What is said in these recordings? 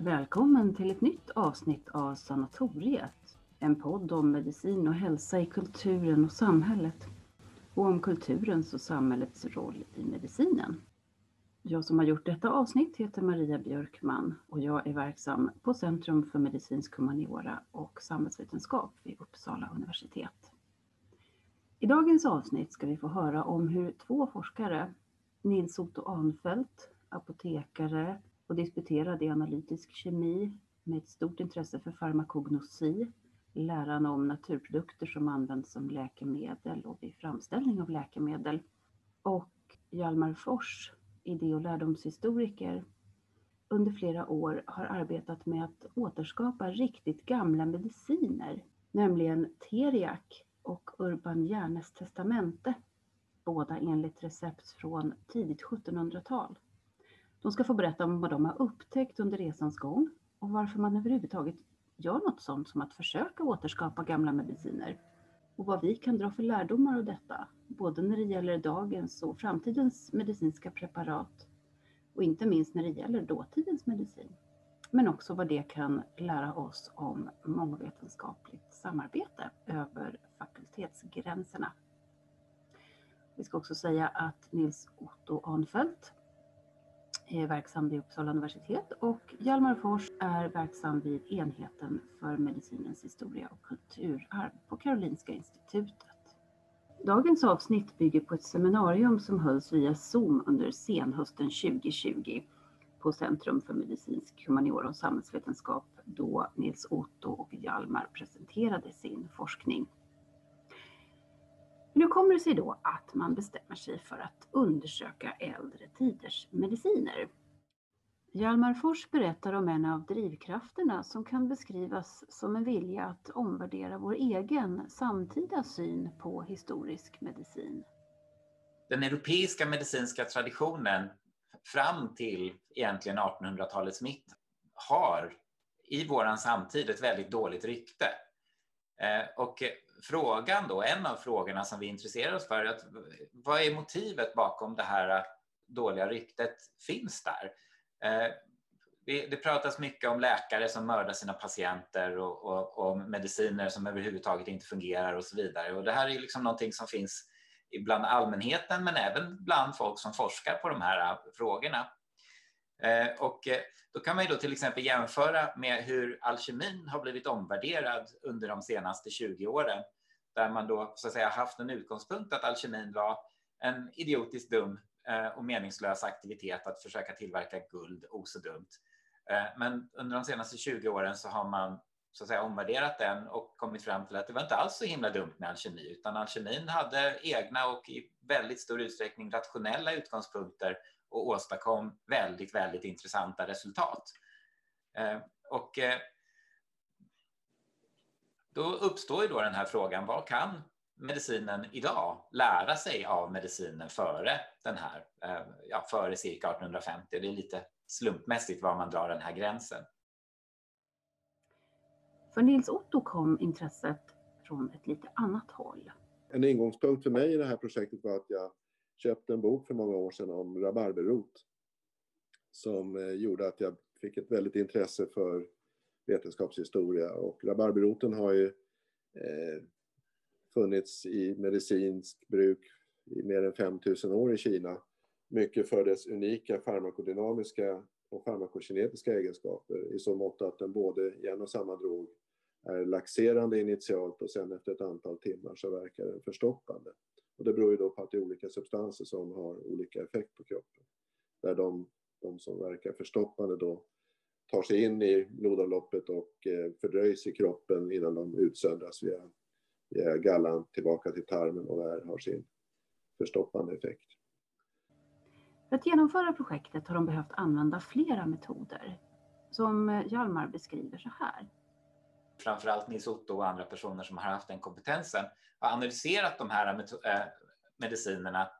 Välkommen till ett nytt avsnitt av Sanatoriet. En podd om medicin och hälsa i kulturen och samhället. Och om kulturens och samhällets roll i medicinen. Jag som har gjort detta avsnitt heter Maria Björkman och jag är verksam på Centrum för medicinsk humaniora och samhällsvetenskap vid Uppsala universitet. I dagens avsnitt ska vi få höra om hur två forskare, Nils Otto Ahnfeldt, apotekare och disputerade i analytisk kemi med ett stort intresse för farmakognosi, läran om naturprodukter som används som läkemedel och vid framställning av läkemedel. Och Hjalmar Fors, idé och lärdomshistoriker, under flera år har arbetat med att återskapa riktigt gamla mediciner, nämligen teriak och Urban Järnes testamente, båda enligt recept från tidigt 1700-tal. De ska få berätta om vad de har upptäckt under resans gång och varför man överhuvudtaget gör något sånt som att försöka återskapa gamla mediciner och vad vi kan dra för lärdomar av detta, både när det gäller dagens och framtidens medicinska preparat och inte minst när det gäller dåtidens medicin. Men också vad det kan lära oss om mångvetenskapligt samarbete över fakultetsgränserna. Vi ska också säga att Nils Otto Ahnfeldt är verksam vid Uppsala universitet och Hjalmar Fors är verksam vid enheten för medicinens historia och kulturarv på Karolinska institutet. Dagens avsnitt bygger på ett seminarium som hölls via Zoom under senhösten 2020 på Centrum för medicinsk humaniora och samhällsvetenskap då Nils Otto och Hjalmar presenterade sin forskning. Hur kommer det sig då att man bestämmer sig för att undersöka äldre tiders mediciner? Hjalmar Fors berättar om en av drivkrafterna som kan beskrivas som en vilja att omvärdera vår egen samtida syn på historisk medicin. Den europeiska medicinska traditionen fram till egentligen 1800-talets mitt har i våran samtid ett väldigt dåligt rykte. Eh, och frågan då, en av frågorna som vi intresserar oss för, är att vad är motivet bakom det här dåliga ryktet finns där? Eh, det pratas mycket om läkare som mördar sina patienter och, och, och, mediciner som överhuvudtaget inte fungerar och så vidare. Och det här är liksom någonting som finns bland allmänheten men även bland folk som forskar på de här eh, frågorna. Eh, och eh, då kan man ju då till exempel jämföra med hur alkemin har blivit omvärderad under de senaste 20 åren, där man då så att säga haft en utgångspunkt att alkemin var en idiotiskt dum eh, och meningslös aktivitet att försöka tillverka guld, o så dumt. Men under de senaste 20 åren så har man så att säga omvärderat den och kommit fram till att det var inte alls så himla dumt med alkemi, utan alkemin hade egna och i väldigt stor utsträckning rationella utgångspunkter och åstadkom väldigt, väldigt intressanta resultat. Eh, och eh, då uppstår ju då den här frågan, vad kan medicinen idag lära sig av medicinen före den här, eh, ja, före cirka 1850? Det är lite slumpmässigt var man drar den här gränsen. För Nils Otto kom intresset från ett lite annat håll. En ingångspunkt för mig i det här projektet var att jag köpte en bok för många år sedan om rabarberrot som eh, gjorde att jag fick ett väldigt intresse för vetenskapshistoria och rabarberroten har ju eh, funnits i medicinsk bruk i mer än 5000 år i Kina. Mycket för dess unika farmakodynamiska och farmakokinetiska egenskaper i så mått att den både i en och samma drog är laxerande initialt och sen efter ett antal timmar så verkar den förstoppande. Och det beror ju då på att det är olika substanser som har olika effekt på kroppen. Där de, de som verkar förstoppande då tar sig in i blodomloppet och eh, fördröjs i kroppen innan de utsöndras via, via gallan tillbaka till tarmen och där har sin förstoppande effekt. För att genomföra projektet har de behövt använda flera metoder som eh, Hjalmar beskriver så här framförallt Nils Otto och andra personer som har haft den kompetensen, har analyserat de här eh, medicinerna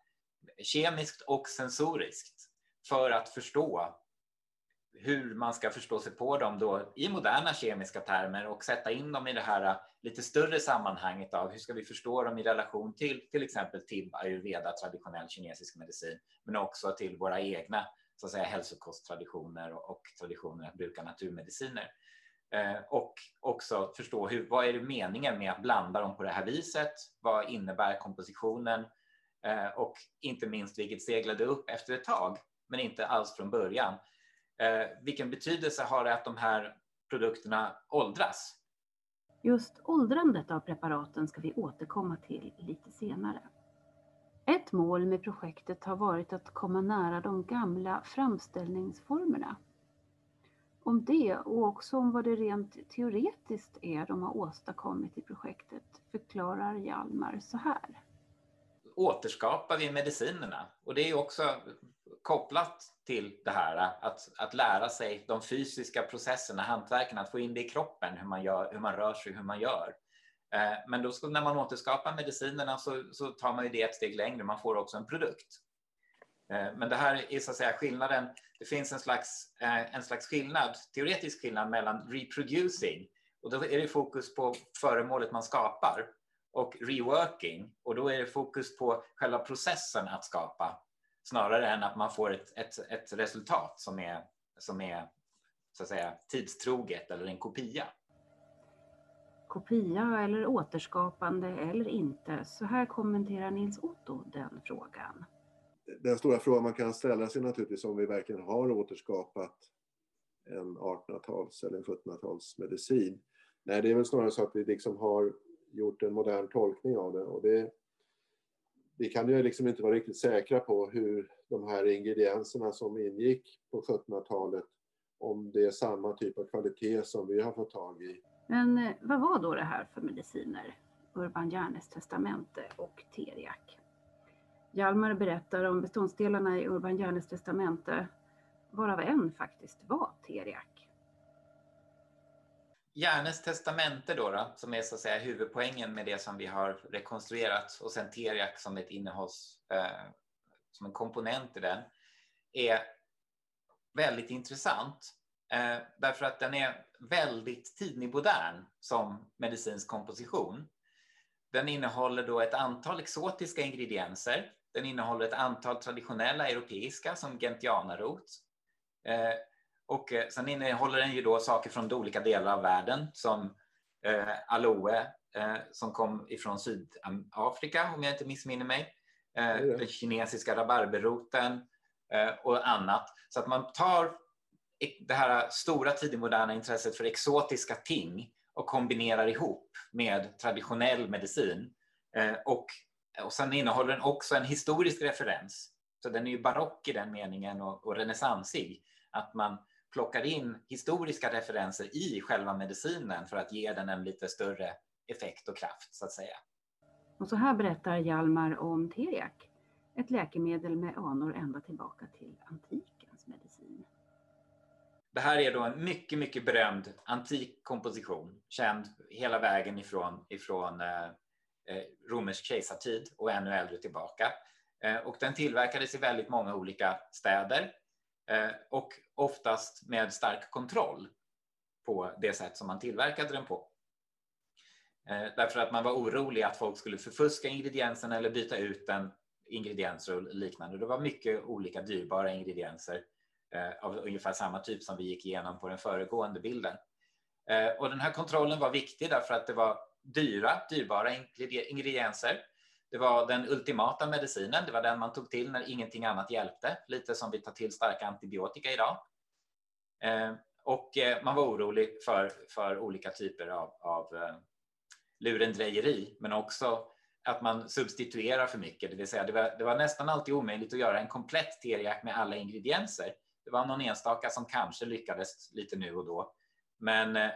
kemiskt och sensoriskt för att förstå hur man ska förstå sig på dem då i moderna kemiska termer och sätta in dem i det här eh, lite större sammanhanget av hur ska vi förstå dem i relation till till exempel till ayurveda, traditionell kinesisk medicin, men också till våra egna så att säga, hälsokosttraditioner och, och traditioner att bruka naturmediciner. Eh, och också förstå hur, vad är det meningen med att blanda dem på det här viset? Vad innebär kompositionen? Eh, och inte minst vilket seglade upp efter ett tag, men inte alls från början. Eh, vilken betydelse har det att de här produkterna åldras? Just åldrandet av preparaten ska vi återkomma till lite senare. Ett mål med projektet har varit att komma nära de gamla framställningsformerna. Om det och också om vad det rent teoretiskt är de har åstadkommit i projektet förklarar Hjalmar så här. Återskapar vi medicinerna och det är också kopplat till det här att, att lära sig de fysiska processerna, hantverken, att få in det i kroppen, hur man, gör, hur man rör sig, hur man gör. Eh, men då ska, när man återskapar medicinerna så, så tar man ju det ett steg längre, man får också en produkt. Eh, men det här är så att säga skillnaden. Det finns en slags, eh, en slags skillnad, teoretisk skillnad mellan reproducing och då är det fokus på föremålet man skapar och reworking och då är det fokus på själva processen att skapa snarare än att man får ett, ett, ett resultat som är, som är så att säga tidstroget eller en kopia. Kopia eller återskapande eller inte? Så här kommenterar Nils Otto den frågan. Den stora frågan man kan ställa sig naturligtvis om vi verkligen har återskapat en 1800-tals eller en 1700-tals medicin. Nej, det är väl snarare så att vi liksom har gjort en modern tolkning av det och det, vi kan ju liksom inte vara riktigt säkra på hur de här ingredienserna som ingick på 1700-talet, om det är samma typ av kvalitet som vi har fått tag i. Men eh, vad var då det här för mediciner? Urban Järnes testamente och teriak. Hjalmar berättar om beståndsdelarna i Urban Järnes testamente, varav en faktiskt var teriak. Järnes testamente då, då, som är så att säga huvudpoängen med det som vi har rekonstruerat och sen teriak som ett innehålls, eh, som en komponent i den, är väldigt intressant. Eh, därför att den är väldigt tidningmodern som medicinsk komposition. Den innehåller då ett antal exotiska ingredienser. Den innehåller ett antal traditionella europeiska som gentianarot. Eh, och eh, sen innehåller den ju då saker från olika delar av världen som eh, aloe eh, som kom ifrån Sydafrika om jag inte missminner mig. Eh, den kinesiska rabarberroten och annat. Så att man tar det här stora tidigmoderna intresset för exotiska ting och kombinerar ihop med traditionell medicin. Och, och sen innehåller den också en historisk referens. Så den är ju barock i den meningen och, och renässansig. Att man plockar in historiska referenser i själva medicinen för att ge den en lite större effekt och kraft så att säga. Och så här berättar Hjalmar om teriak, ett läkemedel med anor ända tillbaka till antikens medicin. Det här är då en mycket, mycket berömd antik komposition, känd hela vägen ifrån, ifrån eh, Eh, romersk kejsartid och ännu äldre tillbaka. Eh, och den tillverkades i väldigt många olika städer eh, och oftast med stark kontroll på det sätt som man tillverkade den på. Därför att man var orolig att folk skulle förfuska ingredienserna eller byta ut den ingredienser och liknande. Det var mycket olika dyrbara ingredienser av ungefär samma typ som vi gick igenom på den föregående bilden. Och den här kontrollen var viktig därför att det var dyra, dyrbara ingredienser det var den ultimata medicinen. Det var den man tog till när ingenting annat hjälpte. Lite som vi tar till starka antibiotika idag. Eh, och eh, man var orolig för, för olika typer av, av eh, lurendrejeri, men också att man substituerar för mycket. Det vill säga, det var, det var nästan alltid omöjligt att göra en komplett teriak med alla ingredienser. Det var någon enstaka som kanske lyckades lite nu och då. Men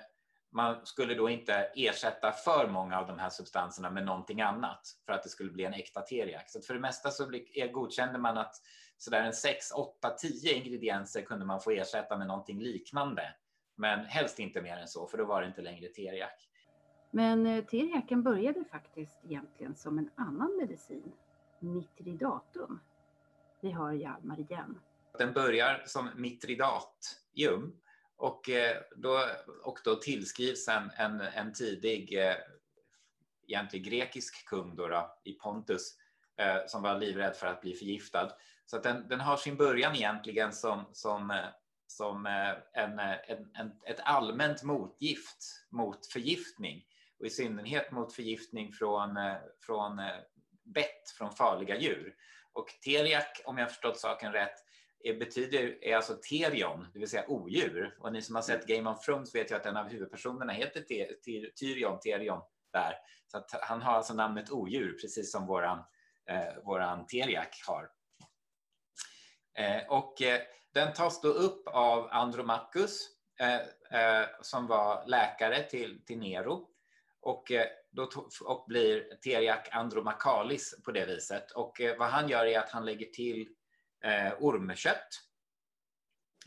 man skulle då inte ersätta för många av de här substanserna med någonting annat för att det skulle bli en äkta teriak. Så för det mesta så godkände man att sådär en 6, 8, 10 ingredienser kunde man få ersätta med någonting liknande. Men helst inte mer än så, för då var det inte längre teriak. Men eh, teriaken började faktiskt egentligen som en annan medicin, mitridatum. Vi har Hjalmar igen. Den börjar som mitridatium och eh, då, och då tillskrivs en, en, en tidig, eh, egentligen grekisk kung då, då, i Pontus, eh, som var livrädd för att bli förgiftad. Så att den, den har sin början egentligen som, som, som en, en, en, ett allmänt motgift mot förgiftning och i synnerhet mot förgiftning från, från bett från farliga djur. Och Teliak, om jag förstått saken rätt, är, betyder, är alltså terion, det vill säga odjur. Och ni som har sett Game of Thrones vet ju att en av huvudpersonerna heter Tyrion, Terion där. Så att han har alltså namnet odjur, precis som våran, eh, våran teriak har. Eh, och eh, den tas då upp av Andromachus eh, eh som var läkare till, till Nero. Och, eh, då och blir teriak andromacalis på det viset. Och vad han gör är att han lägger till eh, ormkött.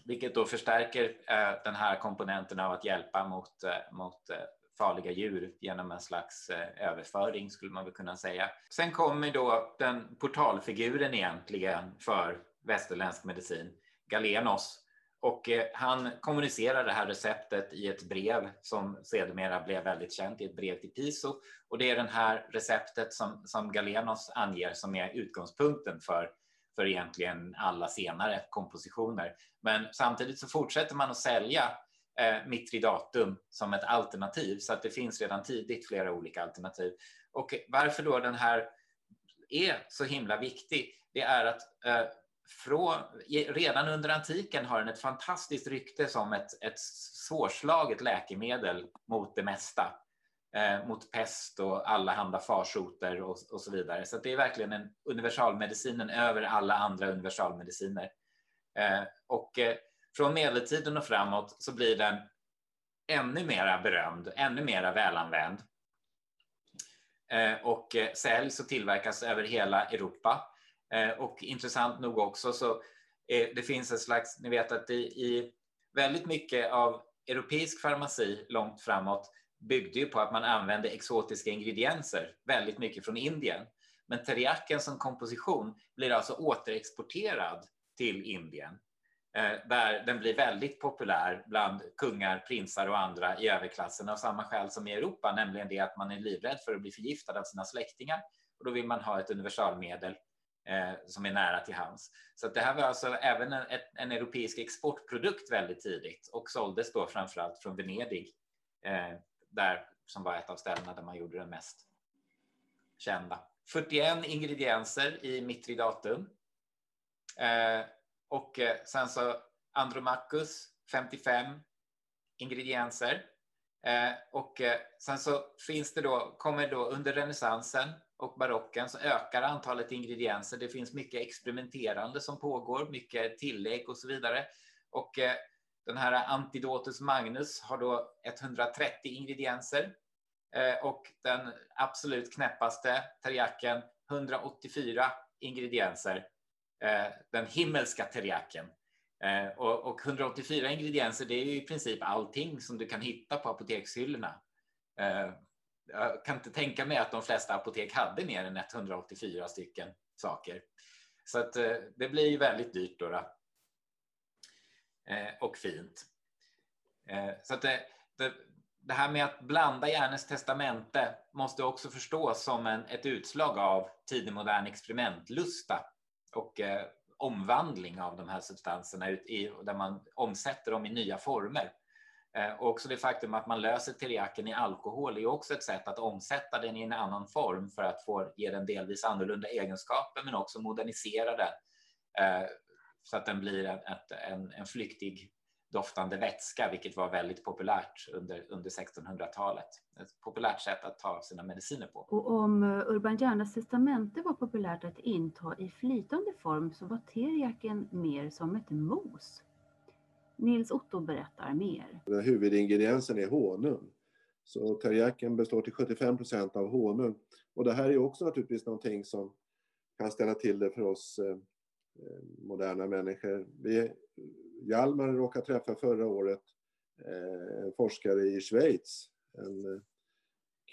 Vilket då förstärker eh, den här komponenten av att hjälpa mot, eh, mot eh, farliga djur genom en slags eh, överföring skulle man väl kunna säga. Sen kommer då den portalfiguren egentligen för västerländsk medicin, Galenos. Och eh, han kommunicerar det här receptet i ett brev som sedermera blev väldigt känt i ett brev till Piso. Och det är det här receptet som, som Galenos anger som är utgångspunkten för för egentligen alla senare kompositioner. Men samtidigt så fortsätter man att sälja eh, Mitridatum som ett alternativ så att det finns redan tidigt flera olika alternativ. Och varför då den här är så himla viktig, det är att eh, från, redan under antiken har den ett fantastiskt rykte som ett, ett svårslaget läkemedel mot det mesta eh, mot pest och alla handa farsoter och, och så vidare. Så det är verkligen en universalmedicinen över alla andra universalmediciner. Eh, och eh, från medeltiden och framåt så blir den ännu mera berömd, ännu mera välanvänd. Eh, och eh, säljs och tillverkas över hela Europa. Eh, och intressant nog också så eh, det finns en slags, ni vet att i, i väldigt mycket av europeisk farmaci långt framåt byggde ju på att man använde exotiska ingredienser, väldigt mycket från Indien. Men teriyaken som komposition blir alltså återexporterad till Indien eh, där den blir väldigt populär bland kungar, prinsar och andra i överklassen av samma skäl som i Europa, nämligen det att man är livrädd för att bli förgiftad av sina släktingar och då vill man ha ett universalmedel eh, som är nära till hands. Så det här var alltså även en, en europeisk exportprodukt väldigt tidigt och såldes då framförallt från Venedig eh, där som var ett av ställena där man gjorde den mest kända. 41 ingredienser i Mitridatum. Eh, och eh, sen så Andromachus 55 ingredienser. Eh, och eh, sen så finns det då, kommer då under renässansen och barocken så ökar antalet ingredienser. Det finns mycket experimenterande som pågår, mycket tillägg och så vidare. Och eh, den här Antidotus Magnus har då 130 ingredienser eh, och den absolut knäppaste teriaken 184 ingredienser. Eh, den himmelska teriaken. Eh, och 184 ingredienser, det är ju i princip allting som du kan hitta på apotekshyllorna. Jag kan inte tänka mig att de flesta apotek hade mer än 184 stycken saker. Så att det blir ju väldigt dyrt då. då. Eh, och fint. Eh, så att det, det, det, här med att blanda hjärnens testamente måste också förstås som en, ett utslag av tidig modern experimentlusta och eh, omvandling av de här substanserna ut i, där man omsätter dem i nya former. Eh, och också det faktum att man löser teriaken i alkohol är också ett sätt att omsätta den i en annan form för att få ge den delvis annorlunda egenskaper men också modernisera den eh, så att den blir en, en, en flyktig doftande vätska, vilket var väldigt populärt under, under 1600-talet. Ett populärt sätt att ta sina mediciner på. Och om eh, Urban Järnas testamente var populärt att inta i flytande form så var teriaken mer som ett mos. Nils Otto berättar mer. Huvudingrediensen är honung. Så teriaken består till 75 procent av honung. Och det här är också naturligtvis någonting som kan ställa till det för oss eh, Eh, Eh, moderna människor. Vi, Hjalmar råkade träffa förra året eh, en forskare i Schweiz, en eh,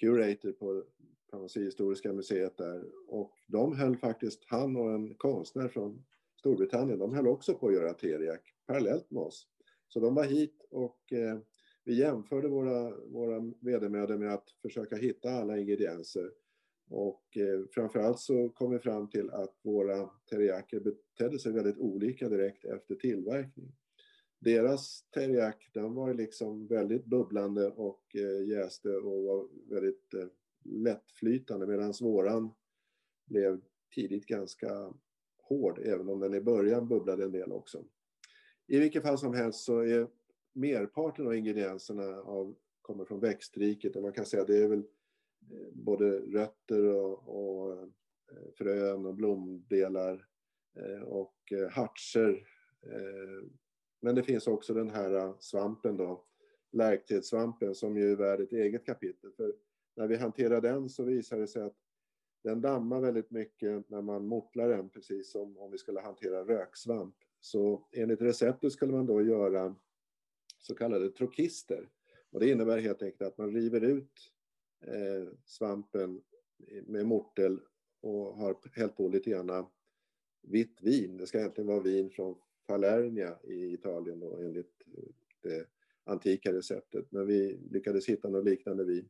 curator på Historiska museet där. Och de höll faktiskt, han och en konstnär från Storbritannien, de höll också på att göra teriak parallellt med oss. Så de var hit och eh, vi jämförde våra, våra vedermödor med att försöka hitta alla ingredienser. Och eh, framförallt så kom vi fram till att våra teriaker betedde sig väldigt olika direkt efter tillverkning. Deras teriak den var liksom väldigt bubblande och eh, jäste och var väldigt eh, lättflytande medan våran blev tidigt ganska hård även om den i början bubblade en del också. I vilket fall som helst så är merparten av ingredienserna av, kommer från växtriket och man kan säga att det är väl Eh, både rötter och, och eh, frön och blomdelar eh, och hartser. Men det finns också den här svampen då, lärktedssvampen som ju är värd ett eget kapitel. För när vi hanterar den så visar det sig att den dammar väldigt mycket när man mortlar den, precis som om vi skulle hantera röksvamp. Så enligt receptet skulle man då göra så kallade trokister. Och det innebär helt enkelt att man river ut Eh, svampen med mortel och har hällt på lite grann vitt vin. Det ska egentligen vara vin från Falernia i Italien då, enligt det antika receptet. Men vi lyckades hitta något liknande vin.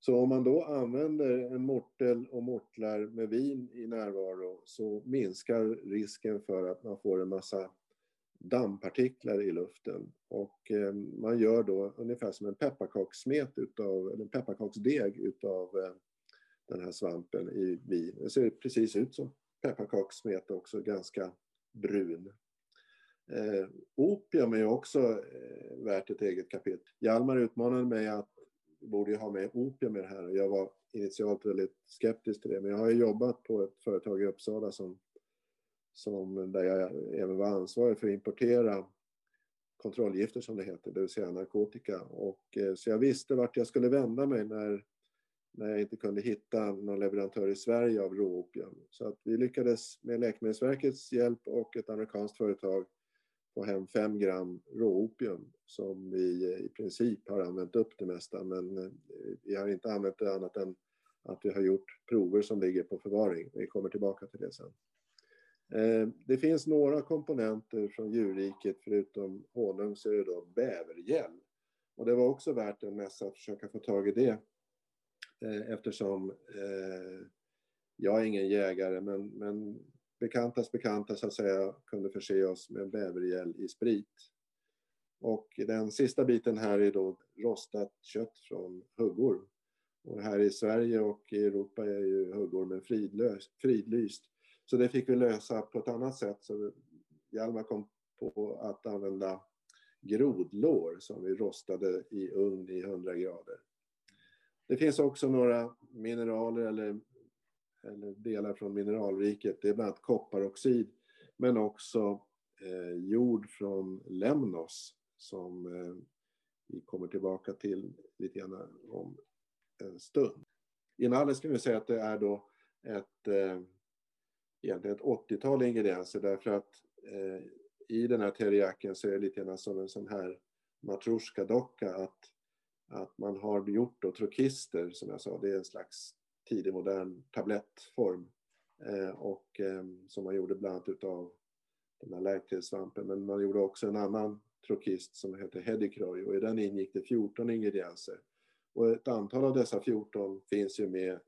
Så om man då använder en mortel och mortlar med vin i närvaro så minskar risken för att man får en massa dammpartiklar i luften. Och eh, man gör då ungefär som en pepparkakssmet utav, eller en pepparkaksdeg utav eh, den här svampen i bin. Det ser precis ut som pepparkakssmet också, ganska brun. Eh, opium är också eh, värt ett eget kapitel. Hjalmar utmanade mig att borde ju ha med opium i det här. Jag var initialt väldigt skeptisk till det, men jag har ju jobbat på ett företag i Uppsala som, som, där jag även var ansvarig för att importera kontrollgifter som det heter, det vill säga narkotika. Och, eh, så jag visste vart jag skulle vända mig när, när jag inte kunde hitta någon leverantör i Sverige av råopium. Så att vi lyckades med Läkemedelsverkets hjälp och ett amerikanskt företag få hem 5 gram råopium som vi eh, i princip har använt upp det mesta men eh, vi har inte använt det annat än att vi har gjort prover som ligger på förvaring. Vi kommer tillbaka till det sen. Eh, det finns några komponenter från djurriket, förutom honung så är det då bävergäll. Och det var också värt en mässa att försöka få tag i det eh, eftersom eh, jag är ingen jägare men, men bekantas bekanta så att säga kunde förse oss med bävergäll i sprit. Och den sista biten här är då rostat kött från huggor. Och här i Sverige och i Europa är ju huggormen fridlyst. Så det fick vi lösa på ett annat sätt. Så Hjalmar kom på att använda grodlår som vi rostade i ugn i 100 grader. Det finns också några mineraler eller eller delar från mineralriket. Det är bland annat kopparoxid men också eh, jord från Lemnos som eh, vi kommer tillbaka till lite grann om en stund. Inalles kan vi säga att det är då ett, eh, egentligen ett 80-tal ingredienser därför att eh, i den här teriyakin så är det lite grann som en sån här matrusjka-docka att, att man har gjort då trokister som jag sa, det är en slags tidig modern tablettform. Eh, och eh, som man gjorde bland annat utav den här lärkträdssvampen. Men man gjorde också en annan trokist som heter Hedikroy och i den ingick det 14 ingredienser. Och ett antal av dessa 14 finns ju med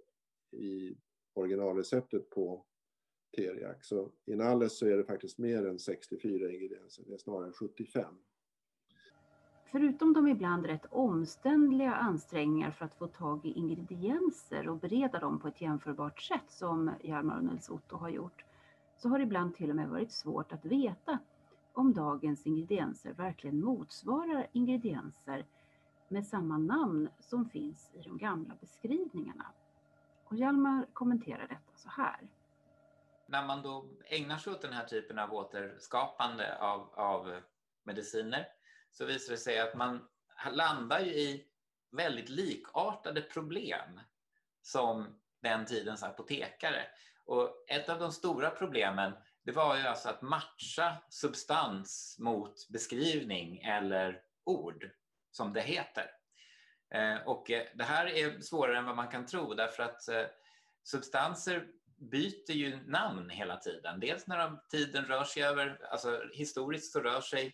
i originalreceptet på teriak. Så inalles så är det faktiskt mer än 64 ingredienser, det är snarare 75. Förutom de ibland rätt omständliga ansträngningar för att få tag i ingredienser och bereda dem på ett jämförbart sätt som Hjalmar och Nils Otto har gjort, så har det ibland till och med varit svårt att veta om dagens ingredienser verkligen motsvarar ingredienser med samma namn som finns i de gamla beskrivningarna. Och Hjalmar kommenterar detta så här. När man då ägnar sig åt den här typen av återskapande av, av mediciner så visar det sig att man landar ju i väldigt likartade problem som den tidens apotekare. Och ett av de stora problemen det var ju alltså att matcha substans mot beskrivning eller ord, som det heter. Eh, och eh, det här är svårare än vad man kan tro därför att eh, substanser byter ju namn hela tiden. Dels när de, tiden rör sig över, alltså historiskt så rör sig eh,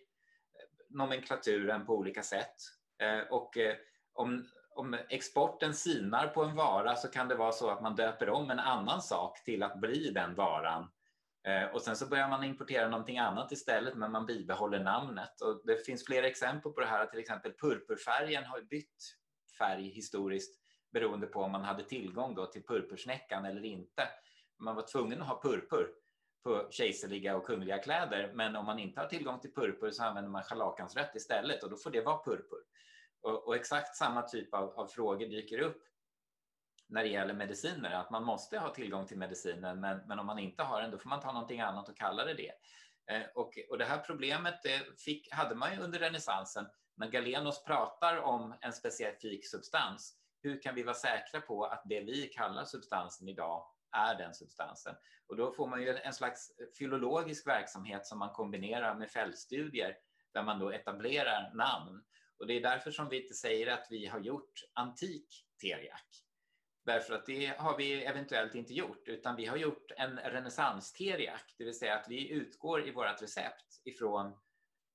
nomenklaturen på olika sätt. Eh, och eh, om, om exporten sinar på en vara så kan det vara så att man döper om en annan sak till att bli den varan. Eh, och sen så börjar man importera någonting annat istället, men man bibehåller namnet. Och det finns flera exempel på det här, till exempel purpurfärgen har bytt färg historiskt beroende på om man hade tillgång då till purpursnäckan eller inte. Man var tvungen att ha purpur på kejserliga och kungliga kläder, men om man inte har tillgång till purpur så använder man scharlakansrött istället och då får det vara purpur. Och, och exakt samma typ av, av, frågor dyker upp när det gäller mediciner, att man måste ha tillgång till medicinen, men, men om man inte har den, då får man ta någonting annat och kalla det det. Eh, och, och det här problemet det fick, hade man ju under renässansen. När Galenos pratar om en specifik substans, hur kan vi vara säkra på att det vi kallar substansen idag är den substansen? Och då får man ju en slags filologisk verksamhet som man kombinerar med fältstudier där man då etablerar namn. Och det är därför som vi inte säger att vi har gjort antik teriak. Därför att det har vi eventuellt inte gjort, utan vi har gjort en renässans-teriak, det vill säga att vi utgår i vårt recept ifrån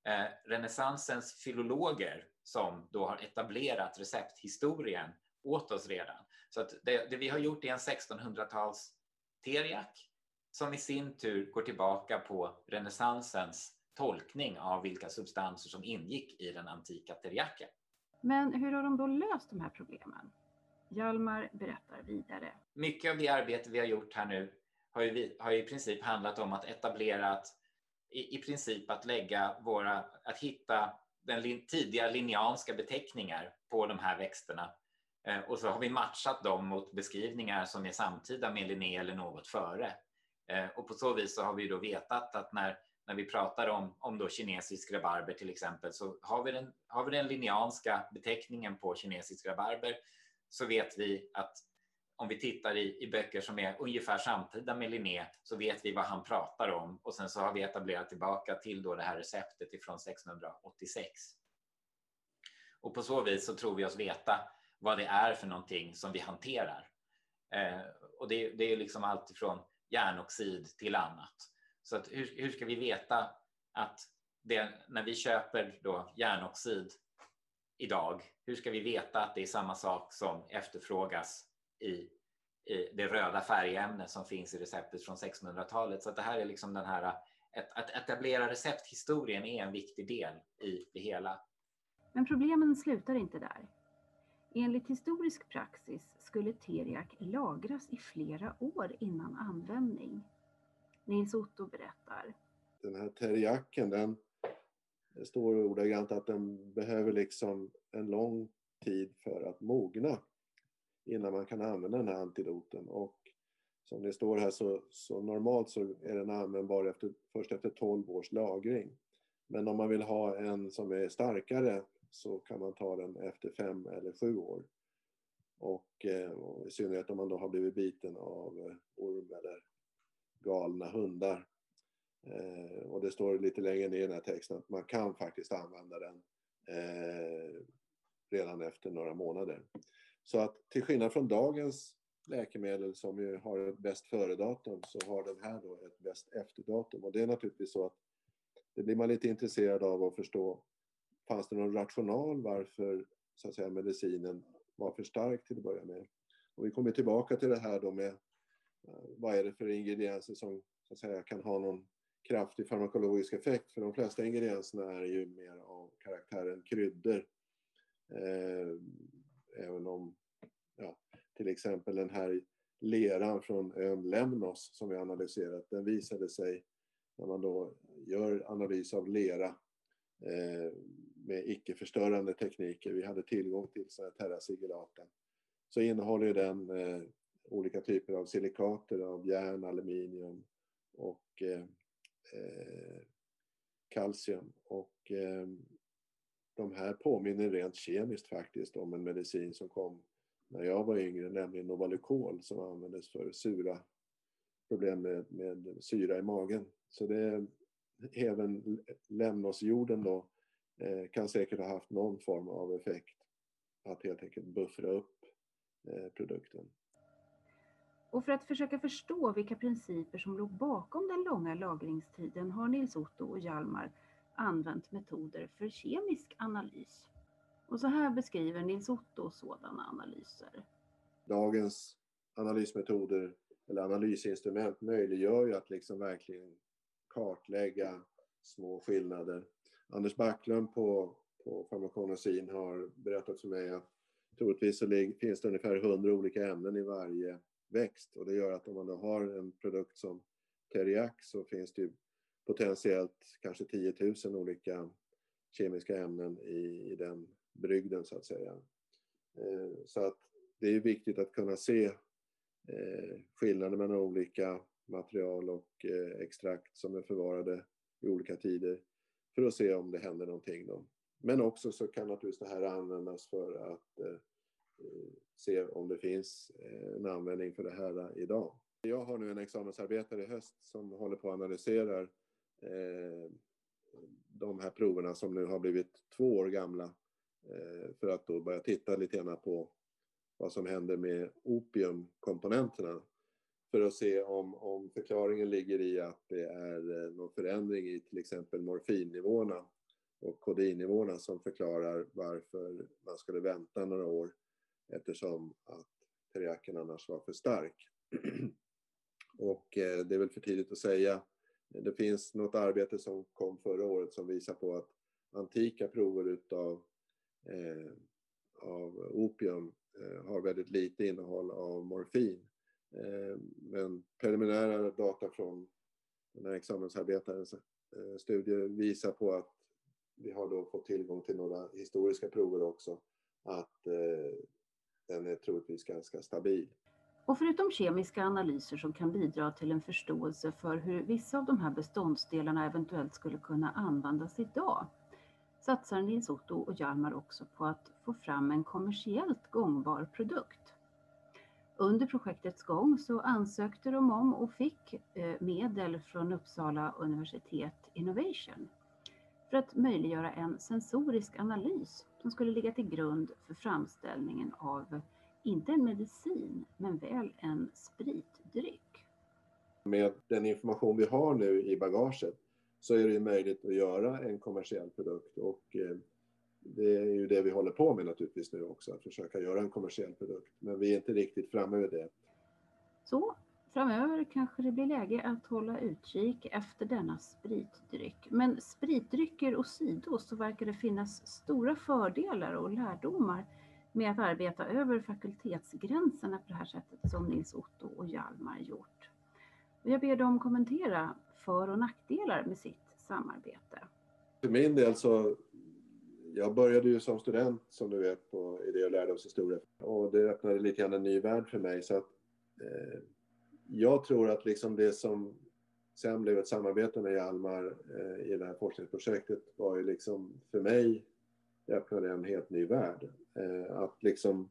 eh, renässansens filologer som då har etablerat recepthistorien åt oss redan. Så det, det vi har gjort är en 1600-tals teriak som i sin tur går tillbaka på renässansens tolkning av vilka substanser som ingick i den antika teriaken. Men hur har de då löst de här problemen? Hjalmar berättar vidare. Mycket av det arbete vi har gjort här nu har ju, har ju i princip handlat om att etablera att i, i princip att lägga våra, att hitta den lin, tidiga linjeanska beteckningar på de här växterna. Eh, och så har vi matchat dem mot beskrivningar som är samtida med Linné eller något före. Eh, och på så vis så har vi då vetat att när när vi pratar om, om då kinesisk rabarber till exempel, så har vi, den, har vi den linjanska beteckningen på kinesisk rabarber så vet vi att om vi tittar i, i böcker som är ungefär samtida med Linné så vet vi vad han pratar om och sen så har vi etablerat tillbaka till då det här receptet ifrån 1686. Och på så vis så tror vi oss veta vad det är för någonting som vi hanterar. Eh, och det, det är liksom allt ifrån järnoxid till annat. Så att hur, hur ska vi veta att det, när vi köper då järnoxid idag, hur ska vi veta att det är samma sak som efterfrågas i, i det röda färgämne som finns i receptet från 1600-talet? Så att det här är liksom den här, att, att etablera recepthistorien är en viktig del i det hela. Men problemen slutar inte där. Enligt historisk praxis skulle teriak lagras i flera år innan användning. Nils Otto berättar. Den här teriaken, den det står ordagrant att den behöver liksom en lång tid för att mogna innan man kan använda den här antidoten. Och som det står här så, så normalt så är den användbar efter, först efter 12 års lagring. Men om man vill ha en som är starkare så kan man ta den efter fem eller sju år. Och, eh, och i synnerhet om man då har blivit biten av eh, orm eller galna hundar. Eh, och det står lite längre ner i den här texten att man kan faktiskt använda den eh, redan efter några månader. Så att till skillnad från dagens läkemedel som ju har ett bäst före-datum så har den här då ett bäst efter-datum. Och det är naturligtvis så att det blir man lite intresserad av att förstå. Fanns det någon rational varför så att säga, medicinen var för stark till att börja med? Och vi kommer tillbaka till det här då med eh, vad är det för ingredienser som så att säga, kan ha någon kraftig farmakologisk effekt. För de flesta ingredienserna är ju mer av karaktären kryddor. Eh, även om ja, till exempel den här leran från ön Lemnos som vi analyserat, den visade sig när man då gör analys av lera eh, med icke-förstörande tekniker, vi hade tillgång till sådana här terrasigilaten, så innehåller den eh, olika typer av silikater av järn, aluminium och eh, eh, kalcium. Och eh, de här påminner rent kemiskt faktiskt om en medicin som kom när jag var yngre, nämligen Novalucol som användes för sura problem med, med syra i magen. Så det är även lämnosjorden då kan säkert ha haft någon form av effekt att helt enkelt buffra upp eh, produkten. Och för att försöka förstå vilka principer som låg bakom den långa lagringstiden har Nils Otto och Hjalmar använt metoder för kemisk analys. Och så här beskriver Nils Otto sådana analyser. Dagens analysmetoder eller analysinstrument möjliggör ju att liksom verkligen kartlägga små skillnader. Anders Backlund på, på farmakonosin har berättat för mig att troligtvis så finns det ungefär 100 olika ämnen i varje växt och det gör att om man då har en produkt som Teriac så finns det ju potentiellt kanske 10 000 olika kemiska ämnen i, i den brygden så att säga. Eh, så att det är viktigt att kunna se eh, skillnader mellan olika material och eh, extrakt som är förvarade i olika tider för att se om det händer någonting. Då. Men också så kan naturligtvis det här användas för att eh, eh se om det finns eh, en användning för det här eh, idag. Jag har nu en examensarbetare i höst som håller på att analysera de här proverna som nu har blivit två år gamla för att då börja titta lite grann på vad som händer med opiumkomponenterna för att se om, om förklaringen ligger i att det är eh, någon förändring i till exempel morfinnivåerna och kodinnivåerna som förklarar varför man skulle vänta några år eftersom att teriaken annars var för stark. och eh, det är väl för tidigt att säga. Det finns något arbete som kom förra året som visar på att antika prover utav eh, av opium Eh, har väldigt lite innehåll av morfin. Eh, men preliminära data från den här examensarbetarens eh, studier visar på att vi har då fått tillgång till några historiska prover också, att eh, den är troligtvis ganska stabil. Och förutom kemiska analyser som kan bidra till en förståelse för hur vissa av de här beståndsdelarna eventuellt skulle kunna användas idag, satsar Nils Otto och Hjalmar också på att få fram en kommersiellt gångbar produkt. Under projektets gång så ansökte de om och fick eh, medel från Uppsala universitet Innovation för att möjliggöra en sensorisk analys som skulle ligga till grund för framställningen av, inte en medicin, men väl en spritdryck. Med den information vi har nu i bagaget så är det möjligt att göra en kommersiell produkt och eh, det är ju det vi håller på med naturligtvis nu också, att försöka göra en kommersiell produkt. Men vi är inte riktigt framme vid det. Så framöver kanske det blir läge att hålla utkik efter denna spritdryck. Men spritdrycker åsido så verkar det finnas stora fördelar och lärdomar med att arbeta över fakultetsgränserna på det här sättet som Nils Otto och Hjalmar gjort. Jag ber dem kommentera för och nackdelar med sitt samarbete. För min del så jag började ju som student som du vet på idé och lärdomshistoria och det öppnade lite grann en ny värld för mig så att eh, jag tror att liksom det som sen blev ett samarbete med Hjalmar eh, i det här forskningsprojektet var ju liksom för mig det öppnade en helt ny värld. Eh, att liksom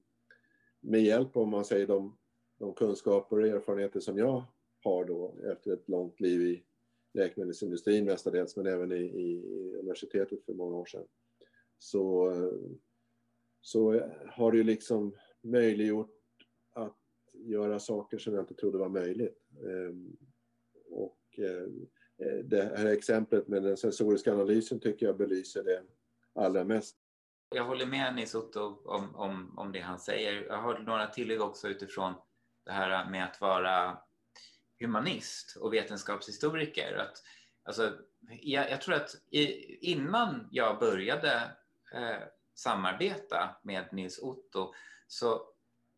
med hjälp om man säger de, de kunskaper och erfarenheter som jag har då efter ett långt liv i läkemedelsindustrin mestadels, men även i, i universitetet för många år sedan, så, så har det ju liksom möjliggjort att göra saker som jag inte trodde var möjligt. Ehm, och eh, det här exemplet med den sensoriska analysen tycker jag belyser det allra mest. Jag håller med Nils Otto om, om, om det han säger. Jag har några tillägg också utifrån det här med att vara humanist och vetenskapshistoriker. Att, alltså, jag, jag tror att i, innan jag började eh, samarbeta med Nils Otto så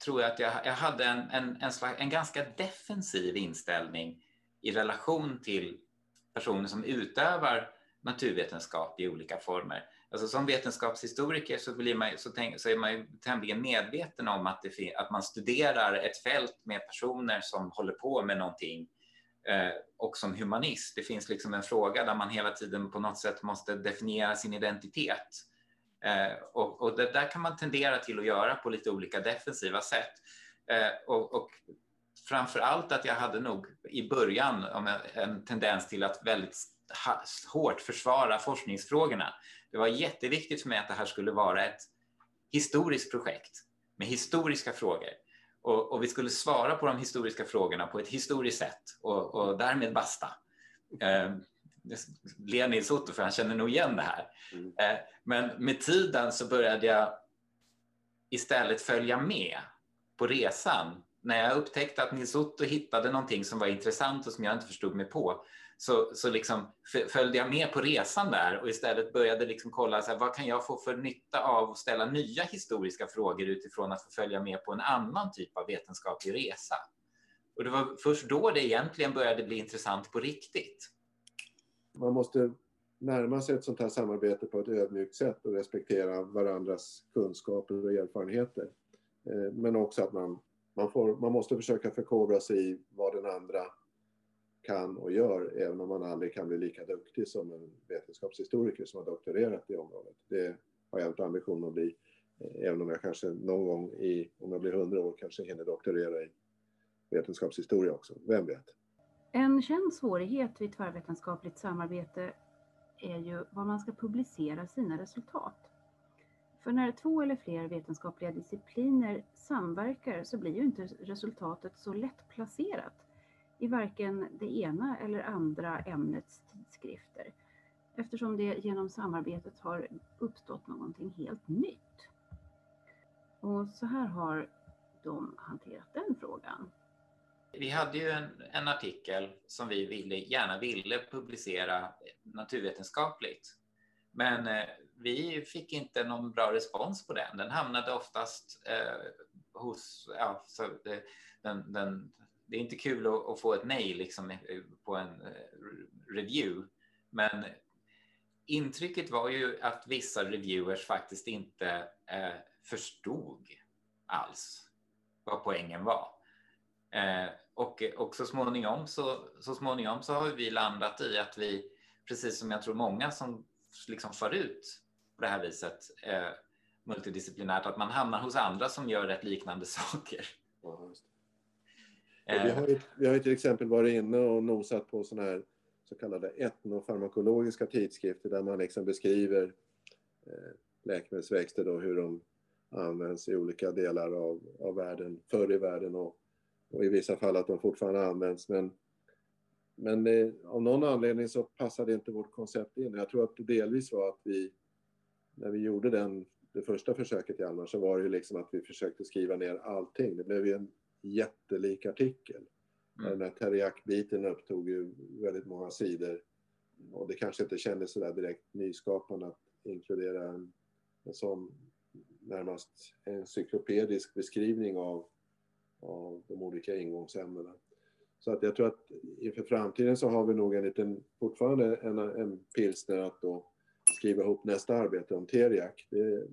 tror jag att jag, jag hade en, en, en, slags, en ganska defensiv inställning i relation till personer som utövar naturvetenskap i olika former. Alltså som vetenskapshistoriker så, blir man, så, tänk, så är man ju tämligen medveten om att, det, att man studerar ett fält med personer som håller på med någonting eh, och som humanist. Det finns liksom en fråga där man hela tiden på något sätt måste definiera sin identitet. Eh, och, och, det där kan man tendera till att göra på lite olika defensiva sätt. Eh, och, och framför allt att jag hade nog i början en tendens till att väldigt hårt försvara forskningsfrågorna. Det var jätteviktigt för mig att det här skulle vara ett historiskt projekt med historiska frågor. Och, och vi skulle svara på de historiska frågorna på ett historiskt sätt och, och därmed basta. Eh, Ler Nils Otto för han känner nog igen det här. Mm. Eh, men med tiden så började jag istället följa med på resan. När jag upptäckte att Nils Otto hittade någonting som var intressant och som jag inte förstod mig på så, så liksom följde jag med på resan där och istället började liksom kolla så här, vad kan jag få för nytta av att ställa nya historiska frågor utifrån att få följa med på en annan typ av vetenskaplig resa. Och det var först då det egentligen började bli intressant på riktigt. Man måste närma sig ett sånt här samarbete på ett ödmjukt sätt och respektera varandras kunskaper och erfarenheter. Eh, men också att man, man, får, man måste försöka förkovra sig i vad den andra kan och gör, även om man aldrig kan bli lika duktig som en vetenskapshistoriker som har doktorerat i området. Det har jag inte ambition att bli, eh, även om jag kanske någon gång i, om jag blir hundra år, kanske hinner doktorera i vetenskapshistoria också. Vem vet? En känd svårighet vid tvärvetenskapligt samarbete är ju var man ska publicera sina resultat. För när två eller fler vetenskapliga discipliner samverkar så blir ju inte resultatet så lätt placerat i varken det ena eller andra ämnets tidskrifter eftersom det genom samarbetet har uppstått någonting helt nytt. Och så här har de hanterat den frågan. Vi hade ju en, en artikel som vi ville, gärna ville publicera naturvetenskapligt. Men eh, vi fick inte någon bra respons på den. Den hamnade oftast eh, hos, ja, så det, den, den, det är inte kul att, att, få ett nej liksom, på en eh, review. Men intrycket var ju att vissa reviewers faktiskt inte eh, förstod alls vad poängen var. Eh, och, och så, småningom så, så småningom så har vi landat i att vi, precis som jag tror många som liksom far ut på det här viset eh, multidisciplinärt, att man hamnar hos andra som gör rätt liknande saker. Ja, eh. vi, har ju, vi har ju till exempel varit inne och nosat på sådana här så kallade etnofarmakologiska tidskrifter där man liksom beskriver eh, läkemedelsväxter då, hur de används i olika delar av, av världen, förr i världen och och i vissa fall att de fortfarande används. Men, men eh, av någon anledning så passade inte vårt koncept in. Jag tror att det delvis var att vi, när vi gjorde den, det första försöket i Almar så var det ju liksom att vi försökte skriva ner allting. Det blev ju en jättelik artikel. Mm. Den här teriakbiten upptog ju väldigt många sidor och det kanske inte kändes sådär direkt nyskapande att inkludera en, en sån närmast encyklopedisk beskrivning av av de olika ingångsämnena. Så att jag tror att inför framtiden så har vi nog en liten, fortfarande en, en pilsner att då skriva ihop nästa arbete om teriak. Det,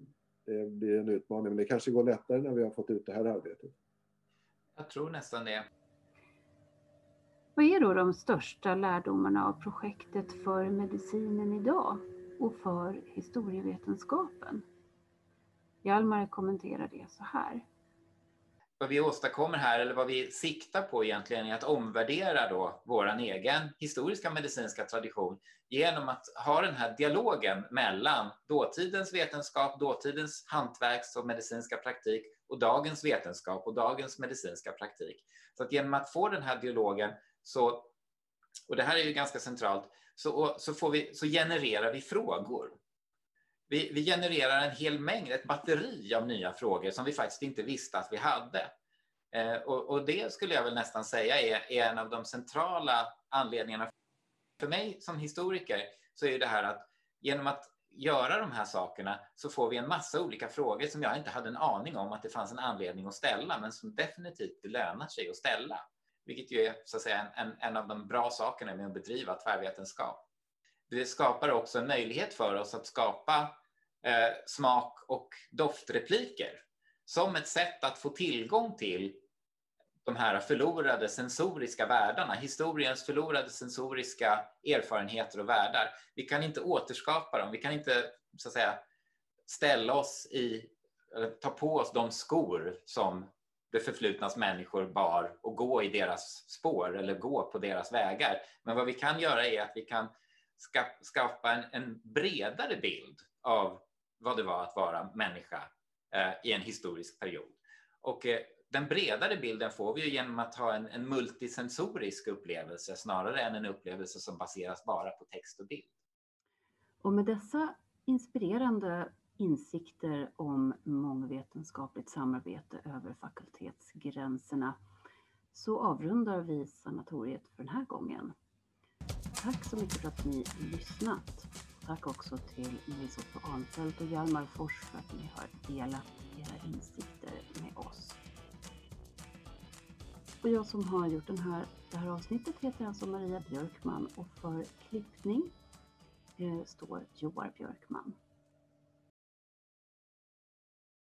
det blir en utmaning, men det kanske går lättare när vi har fått ut det här arbetet. Jag tror nästan det. Vad är då de största lärdomarna av projektet för medicinen idag och för historievetenskapen? Hjalmar kommenterar det så här vad vi åstadkommer här, eller vad vi siktar på egentligen, är att omvärdera då vår egen historiska medicinska tradition genom att ha den här dialogen mellan dåtidens vetenskap, dåtidens hantverks och medicinska praktik och dagens vetenskap och dagens medicinska praktik. Så att genom att få den här dialogen så, och det här är ju ganska centralt, så, så, får vi, så genererar vi frågor. Vi, vi, genererar en hel mängd, ett batteri av nya frågor som vi faktiskt inte visste att vi hade. Eh, och, och, det skulle jag väl nästan säga är, är, en av de centrala anledningarna. För mig som historiker så är det här att genom att göra de här sakerna så får vi en massa olika frågor som jag inte hade en aning om att det fanns en anledning att ställa, men som definitivt lönar sig att ställa. Vilket ju är så att säga, en, en av de bra sakerna med att bedriva tvärvetenskap. Det skapar också en möjlighet för oss att skapa eh, smak och doftrepliker som ett sätt att få tillgång till de här förlorade sensoriska världarna, historiens förlorade sensoriska erfarenheter och världar. Vi kan inte återskapa dem, vi kan inte så att säga ställa oss i, ta på oss de skor som det förflutnas människor bar och gå i deras spår eller gå på deras vägar. Men vad vi kan göra är att vi kan skapa en, en bredare bild av vad det var att vara människa eh, i en historisk period. Och eh, den bredare bilden får vi ju genom att ha en, en multisensorisk upplevelse snarare än en upplevelse som baseras bara på text och bild. Och med dessa inspirerande insikter om mångvetenskapligt samarbete över fakultetsgränserna så avrundar vi sanatoriet för den här gången. Tack så mycket för att ni lyssnat. Tack också till Nils Otto Ahnfeldt och Hjalmar Fors för att ni har delat era insikter med oss. Och jag som har gjort den här, det här avsnittet heter alltså Maria Björkman och för klippning eh, står Joar Björkman.